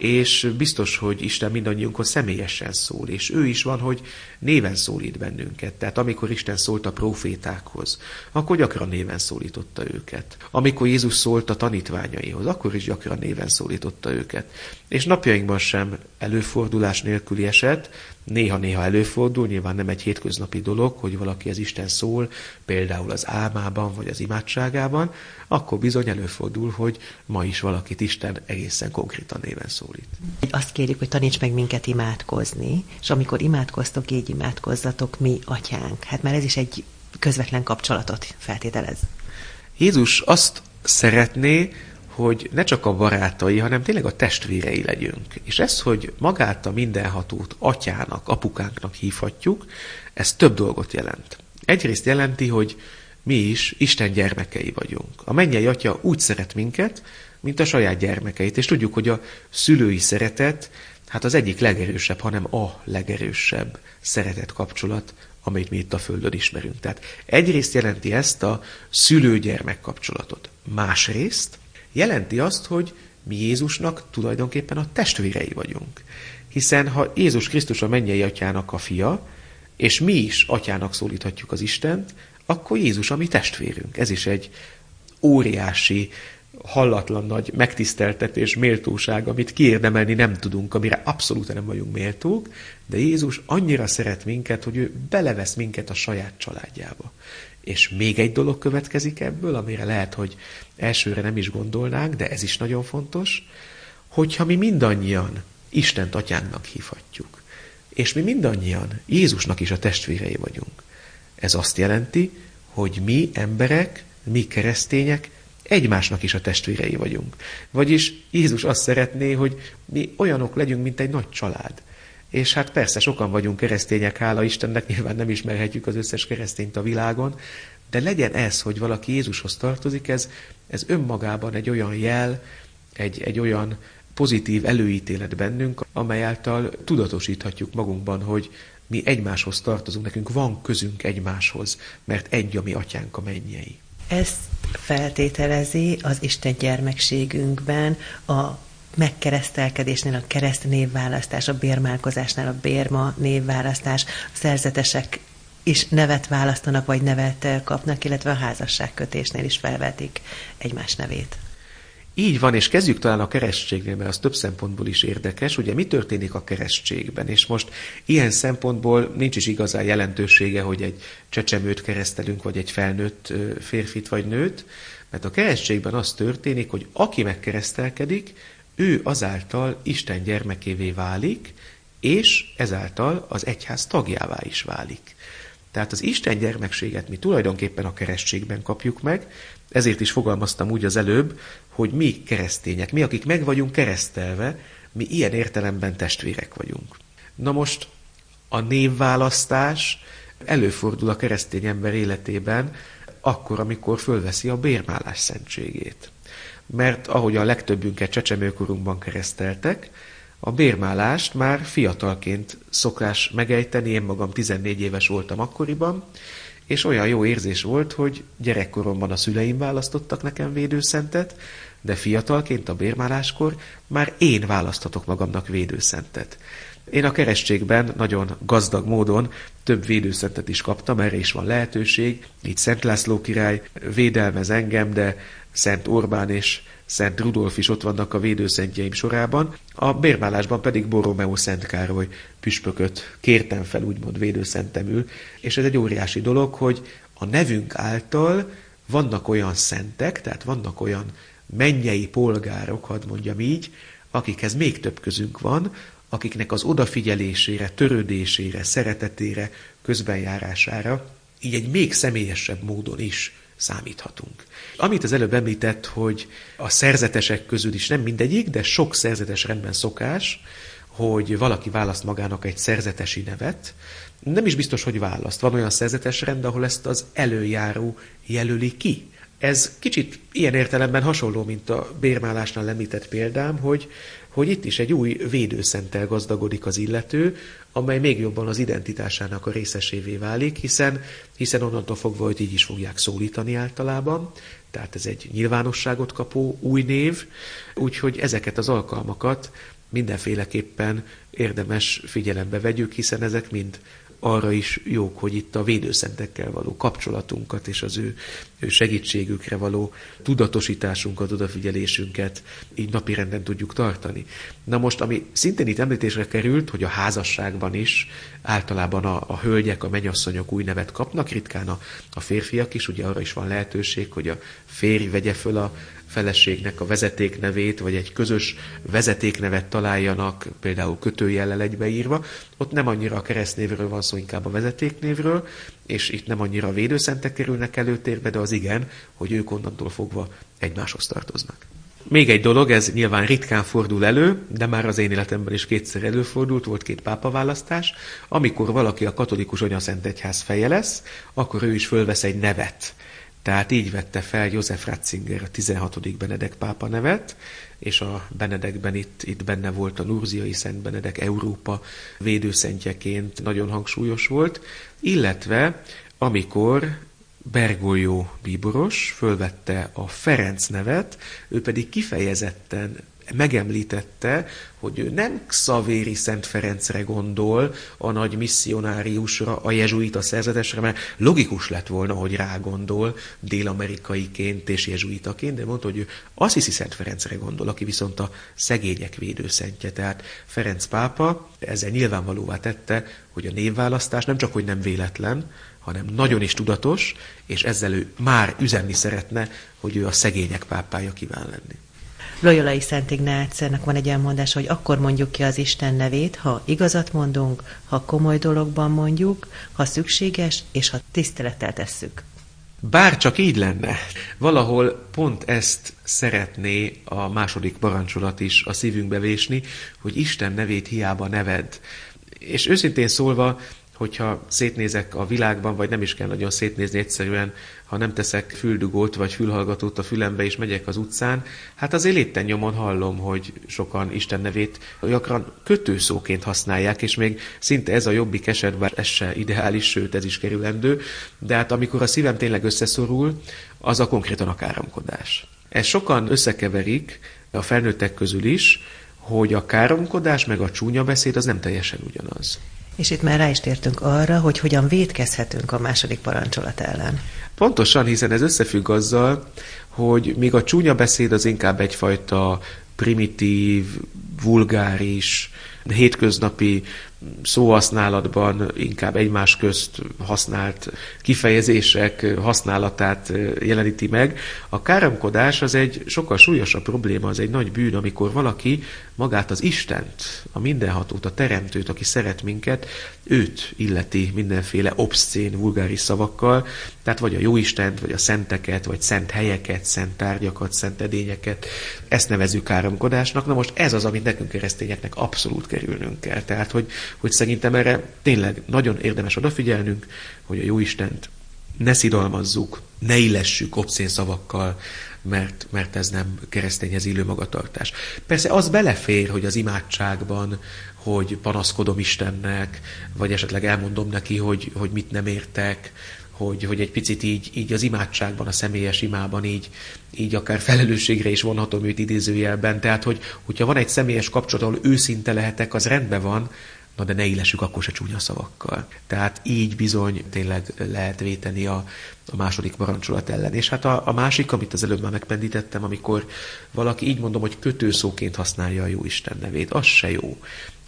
és biztos, hogy Isten mindannyiunkhoz személyesen szól, és ő is van, hogy néven szólít bennünket. Tehát amikor Isten szólt a profétákhoz, akkor gyakran néven szólította őket. Amikor Jézus szólt a tanítványaihoz, akkor is gyakran néven szólította őket. És napjainkban sem előfordulás nélküli eset, néha-néha előfordul, nyilván nem egy hétköznapi dolog, hogy valaki az Isten szól, például az álmában vagy az imádságában, akkor bizony előfordul, hogy ma is valakit Isten egészen konkrétan néven szólít. Azt kérjük, hogy taníts meg minket imádkozni, és amikor imádkoztok, így imádkozzatok mi, atyánk. Hát már ez is egy közvetlen kapcsolatot feltételez. Jézus azt szeretné, hogy ne csak a barátai, hanem tényleg a testvérei legyünk. És ez, hogy magát a mindenhatót atyának, apukánknak hívhatjuk, ez több dolgot jelent. Egyrészt jelenti, hogy mi is Isten gyermekei vagyunk. A mennyei atya úgy szeret minket, mint a saját gyermekeit, és tudjuk, hogy a szülői szeretet, hát az egyik legerősebb, hanem a legerősebb szeretet kapcsolat, amit mi itt a Földön ismerünk. Tehát egyrészt jelenti ezt a szülő-gyermek kapcsolatot. Másrészt jelenti azt, hogy mi Jézusnak tulajdonképpen a testvérei vagyunk. Hiszen ha Jézus Krisztus a mennyei atyának a fia, és mi is atyának szólíthatjuk az Istent, akkor Jézus a mi testvérünk. Ez is egy óriási, hallatlan nagy megtiszteltetés, méltóság, amit kiérdemelni nem tudunk, amire abszolút nem vagyunk méltók, de Jézus annyira szeret minket, hogy ő belevesz minket a saját családjába. És még egy dolog következik ebből, amire lehet, hogy elsőre nem is gondolnánk, de ez is nagyon fontos, hogyha mi mindannyian Istent atyánknak hívhatjuk, és mi mindannyian Jézusnak is a testvérei vagyunk. Ez azt jelenti, hogy mi emberek, mi keresztények egymásnak is a testvérei vagyunk. Vagyis Jézus azt szeretné, hogy mi olyanok legyünk, mint egy nagy család. És hát persze sokan vagyunk keresztények, hála Istennek, nyilván nem ismerhetjük az összes keresztényt a világon, de legyen ez, hogy valaki Jézushoz tartozik, ez, ez önmagában egy olyan jel, egy, egy olyan pozitív előítélet bennünk, amely által tudatosíthatjuk magunkban, hogy mi egymáshoz tartozunk, nekünk van közünk egymáshoz, mert egy a mi atyánk a mennyei. Ezt feltételezi az Isten gyermekségünkben a megkeresztelkedésnél a kereszt névválasztás, a bérmálkozásnál a bérma névválasztás, a szerzetesek is nevet választanak, vagy nevet kapnak, illetve a házasságkötésnél is felvetik egymás nevét. Így van, és kezdjük talán a keresztségnél, mert az több szempontból is érdekes. Ugye mi történik a keresztségben? És most ilyen szempontból nincs is igazán jelentősége, hogy egy csecsemőt keresztelünk, vagy egy felnőtt férfit vagy nőt, mert a keresztségben az történik, hogy aki megkeresztelkedik, ő azáltal Isten gyermekévé válik, és ezáltal az egyház tagjává is válik. Tehát az Isten gyermekséget mi tulajdonképpen a keresztségben kapjuk meg, ezért is fogalmaztam úgy az előbb, hogy mi keresztények, mi, akik meg vagyunk keresztelve, mi ilyen értelemben testvérek vagyunk. Na most a névválasztás előfordul a keresztény ember életében, akkor, amikor fölveszi a bérmálás szentségét. Mert ahogy a legtöbbünket csecsemőkorunkban kereszteltek, a bérmálást már fiatalként szokás megejteni, én magam 14 éves voltam akkoriban, és olyan jó érzés volt, hogy gyerekkoromban a szüleim választottak nekem védőszentet, de fiatalként a bérmáláskor már én választhatok magamnak védőszentet. Én a keresztségben nagyon gazdag módon több védőszentet is kaptam, erre is van lehetőség. Így Szent László király védelmez engem, de Szent Orbán és Szent Rudolf is ott vannak a védőszentjeim sorában, a bérmálásban pedig Borromeo Szent Károly püspököt kértem fel, úgymond védőszentemül, és ez egy óriási dolog, hogy a nevünk által vannak olyan szentek, tehát vannak olyan mennyei polgárok, hadd mondjam így, akikhez még több közünk van, akiknek az odafigyelésére, törődésére, szeretetére, közbenjárására, így egy még személyesebb módon is számíthatunk. Amit az előbb említett, hogy a szerzetesek közül is nem mindegyik, de sok szerzetes rendben szokás, hogy valaki választ magának egy szerzetesi nevet, nem is biztos, hogy választ. Van olyan szerzetes rend, ahol ezt az előjáró jelöli ki. Ez kicsit ilyen értelemben hasonló, mint a bérmálásnál említett példám, hogy, hogy itt is egy új védőszenttel gazdagodik az illető, amely még jobban az identitásának a részesévé válik, hiszen, hiszen onnantól fogva, hogy így is fogják szólítani általában, tehát ez egy nyilvánosságot kapó új név, úgyhogy ezeket az alkalmakat mindenféleképpen érdemes figyelembe vegyük, hiszen ezek mind arra is jók, hogy itt a védőszentekkel való kapcsolatunkat és az ő, ő segítségükre való tudatosításunkat, odafigyelésünket így napirenden tudjuk tartani. Na most, ami szintén itt említésre került, hogy a házasságban is általában a, a hölgyek, a menyasszonyok új nevet kapnak, ritkán a, a férfiak is, ugye arra is van lehetőség, hogy a férj vegye föl a, feleségnek a vezetéknevét, vagy egy közös vezetéknevet találjanak, például kötőjellel egybeírva, ott nem annyira a keresztnévről van szó, inkább a vezetéknévről, és itt nem annyira a védőszentek kerülnek előtérbe, de az igen, hogy ők onnantól fogva egymáshoz tartoznak. Még egy dolog, ez nyilván ritkán fordul elő, de már az én életemben is kétszer előfordult, volt két pápaválasztás. Amikor valaki a katolikus anyaszent egyház feje lesz, akkor ő is fölvesz egy nevet. Tehát így vette fel József Ratzinger a 16. Benedek pápa nevet, és a Benedekben itt, itt benne volt a Nurziai Szent Benedek Európa védőszentjeként nagyon hangsúlyos volt, illetve amikor Bergolyó bíboros fölvette a Ferenc nevet, ő pedig kifejezetten megemlítette, hogy ő nem Xavéri Szent Ferencre gondol, a nagy misszionáriusra, a jezsuita szerzetesre, mert logikus lett volna, hogy rá gondol dél-amerikaiként és jezsuitaként, de mondta, hogy ő Assisi Szent Ferencre gondol, aki viszont a szegények védőszentje. Tehát Ferenc pápa ezzel nyilvánvalóvá tette, hogy a névválasztás nem csak, hogy nem véletlen, hanem nagyon is tudatos, és ezzel ő már üzenni szeretne, hogy ő a szegények pápája kíván lenni. Loyolai Szent Ignácnak van egy elmondás, hogy akkor mondjuk ki az Isten nevét, ha igazat mondunk, ha komoly dologban mondjuk, ha szükséges, és ha tisztelettel tesszük. Bár csak így lenne. Valahol pont ezt szeretné a második parancsolat is a szívünkbe vésni, hogy Isten nevét hiába neved. És őszintén szólva, hogyha szétnézek a világban, vagy nem is kell nagyon szétnézni egyszerűen, ha nem teszek füldugót vagy fülhallgatót a fülembe és megyek az utcán, hát az léten nyomon hallom, hogy sokan Isten nevét gyakran kötőszóként használják, és még szinte ez a jobbik eset, bár ez se ideális, sőt ez is kerülendő, de hát amikor a szívem tényleg összeszorul, az a konkrétan a káromkodás. Ez sokan összekeverik, a felnőttek közül is, hogy a káromkodás meg a csúnya beszéd az nem teljesen ugyanaz. És itt már rá is tértünk arra, hogy hogyan védkezhetünk a második parancsolat ellen. Pontosan, hiszen ez összefügg azzal, hogy még a csúnya beszéd az inkább egyfajta primitív, vulgáris, hétköznapi szóhasználatban inkább egymás közt használt kifejezések használatát jeleníti meg. A káromkodás az egy sokkal súlyosabb probléma, az egy nagy bűn, amikor valaki magát az Istent, a mindenhatót, a teremtőt, aki szeret minket, őt illeti mindenféle obszcén, vulgáris szavakkal, tehát vagy a jóistent, vagy a szenteket, vagy szent helyeket, szent tárgyakat, szent edényeket, ezt nevezük káromkodásnak. Na most ez az, amit nekünk keresztényeknek abszolút kerülnünk kell. Tehát, hogy, hogy szerintem erre tényleg nagyon érdemes odafigyelnünk, hogy a jóistent ne szidalmazzuk, ne illessük obszén szavakkal, mert, mert ez nem keresztényhez illő magatartás. Persze az belefér, hogy az imádságban, hogy panaszkodom Istennek, vagy esetleg elmondom neki, hogy, hogy mit nem értek, hogy, hogy egy picit így, így az imádságban, a személyes imában így, így akár felelősségre is vonhatom őt idézőjelben. Tehát, hogy, hogyha van egy személyes kapcsolat, ahol őszinte lehetek, az rendben van, na de ne illessük akkor se csúnya szavakkal. Tehát így bizony tényleg lehet véteni a, a második parancsolat ellen. És hát a, a másik, amit az előbb már megpendítettem, amikor valaki így mondom, hogy kötőszóként használja a jó Isten nevét, az se jó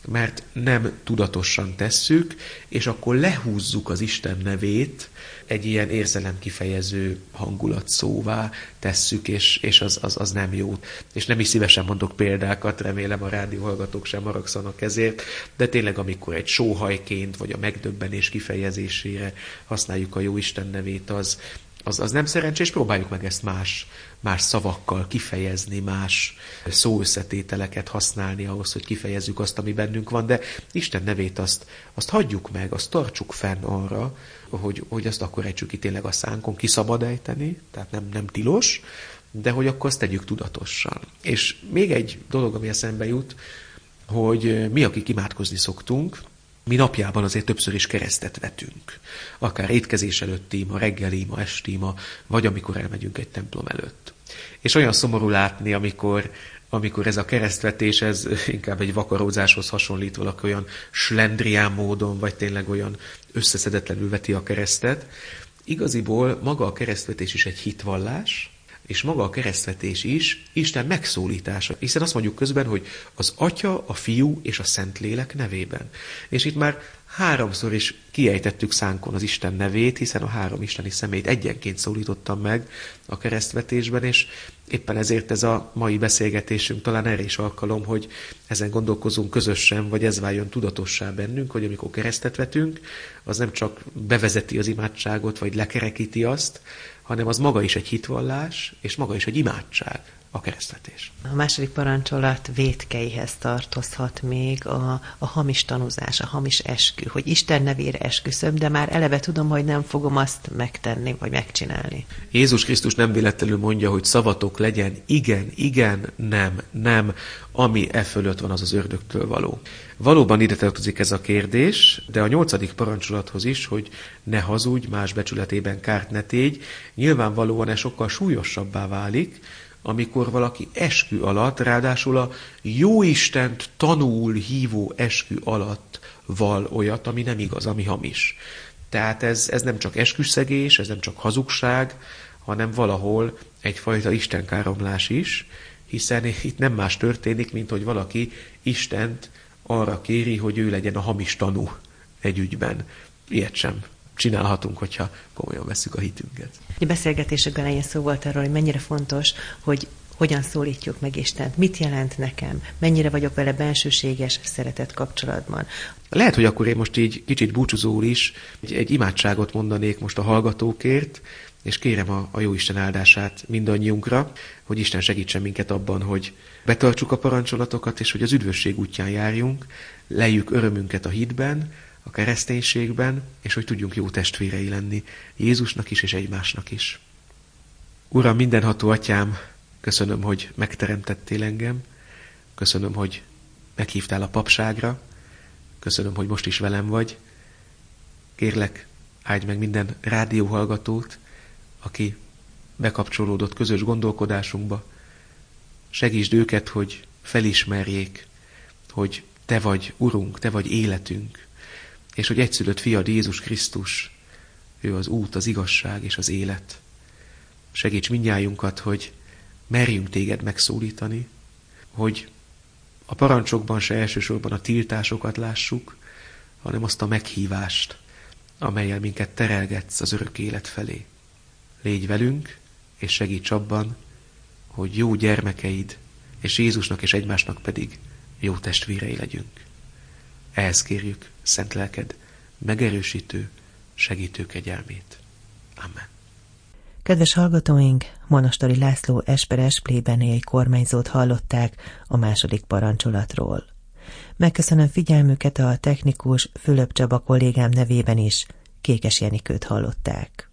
mert nem tudatosan tesszük, és akkor lehúzzuk az Isten nevét, egy ilyen érzelem kifejező hangulat szóvá tesszük, és, és az, az, az nem jó. És nem is szívesen mondok példákat, remélem a rádióhallgatók sem maragszanak ezért, de tényleg amikor egy sóhajként, vagy a megdöbbenés kifejezésére használjuk a jó Isten nevét, az, az, az nem szerencsés, próbáljuk meg ezt más, más szavakkal kifejezni, más szóösszetételeket használni ahhoz, hogy kifejezzük azt, ami bennünk van, de Isten nevét azt, azt hagyjuk meg, azt tartsuk fenn arra, hogy, hogy azt akkor ejtsük ki tényleg a szánkon, ki szabad ejteni, tehát nem, nem tilos, de hogy akkor azt tegyük tudatosan. És még egy dolog, ami eszembe jut, hogy mi, akik imádkozni szoktunk, mi napjában azért többször is keresztet vetünk. Akár étkezés előtti ima, reggeli ima, esti ima, vagy amikor elmegyünk egy templom előtt. És olyan szomorú látni, amikor, amikor ez a keresztvetés, ez inkább egy vakarózáshoz hasonlít valaki olyan slendrián módon, vagy tényleg olyan összeszedetlenül veti a keresztet. Igaziból maga a keresztvetés is egy hitvallás, és maga a keresztvetés is Isten megszólítása. Hiszen azt mondjuk közben, hogy az Atya, a Fiú és a Szentlélek nevében. És itt már háromszor is kiejtettük szánkon az Isten nevét, hiszen a három isteni szemét egyenként szólítottam meg a keresztvetésben, és éppen ezért ez a mai beszélgetésünk talán erre is alkalom, hogy ezen gondolkozunk közösen, vagy ez váljon tudatossá bennünk, hogy amikor keresztet vetünk, az nem csak bevezeti az imádságot, vagy lekerekíti azt, hanem az maga is egy hitvallás, és maga is egy imádság, a keresztetés. A második parancsolat vétkeihez tartozhat még a, a hamis tanúzás, a hamis eskü, hogy Isten nevére esküszöm, de már eleve tudom, hogy nem fogom azt megtenni, vagy megcsinálni. Jézus Krisztus nem véletlenül mondja, hogy szavatok legyen igen, igen, nem, nem, ami e fölött van, az az ördögtől való. Valóban ide tartozik ez a kérdés, de a nyolcadik parancsolathoz is, hogy ne hazudj, más becsületében kárt ne tégy, nyilvánvalóan ez sokkal súlyosabbá válik, amikor valaki eskü alatt, ráadásul a jóistent tanul hívó eskü alatt val olyat, ami nem igaz, ami hamis. Tehát ez, ez nem csak esküszegés, ez nem csak hazugság, hanem valahol egyfajta istenkáromlás is, hiszen itt nem más történik, mint hogy valaki Istent arra kéri, hogy ő legyen a hamis tanú egy ügyben. Ilyet sem csinálhatunk, hogyha komolyan veszük a hitünket. A beszélgetések elején szó volt arról, hogy mennyire fontos, hogy hogyan szólítjuk meg Istent, mit jelent nekem, mennyire vagyok vele bensőséges, szeretett kapcsolatban. Lehet, hogy akkor én most így kicsit búcsúzóul is egy, egy imádságot mondanék most a hallgatókért, és kérem a, a jó Isten áldását mindannyiunkra, hogy Isten segítsen minket abban, hogy betartsuk a parancsolatokat, és hogy az üdvösség útján járjunk, lejjük örömünket a hitben, a kereszténységben, és hogy tudjunk jó testvérei lenni Jézusnak is és egymásnak is. Uram, mindenható atyám, köszönöm, hogy megteremtettél engem, köszönöm, hogy meghívtál a papságra, köszönöm, hogy most is velem vagy. Kérlek, áldj meg minden rádióhallgatót, aki bekapcsolódott közös gondolkodásunkba. Segítsd őket, hogy felismerjék, hogy Te vagy Urunk, Te vagy életünk, és hogy egyszülött fiad Jézus Krisztus, ő az út, az igazság és az élet. Segíts mindnyájunkat, hogy merjünk téged megszólítani, hogy a parancsokban se elsősorban a tiltásokat lássuk, hanem azt a meghívást, amelyel minket terelgetsz az örök élet felé. Légy velünk, és segíts abban, hogy jó gyermekeid, és Jézusnak és egymásnak pedig jó testvérei legyünk. Ehhez kérjük szent lelked megerősítő, segítő kegyelmét. Amen. Kedves hallgatóink, Monastori László Esperes plébeniai kormányzót hallották a második parancsolatról. Megköszönöm figyelmüket a technikus Fülöp Csaba kollégám nevében is, Kékes Jenikőt hallották.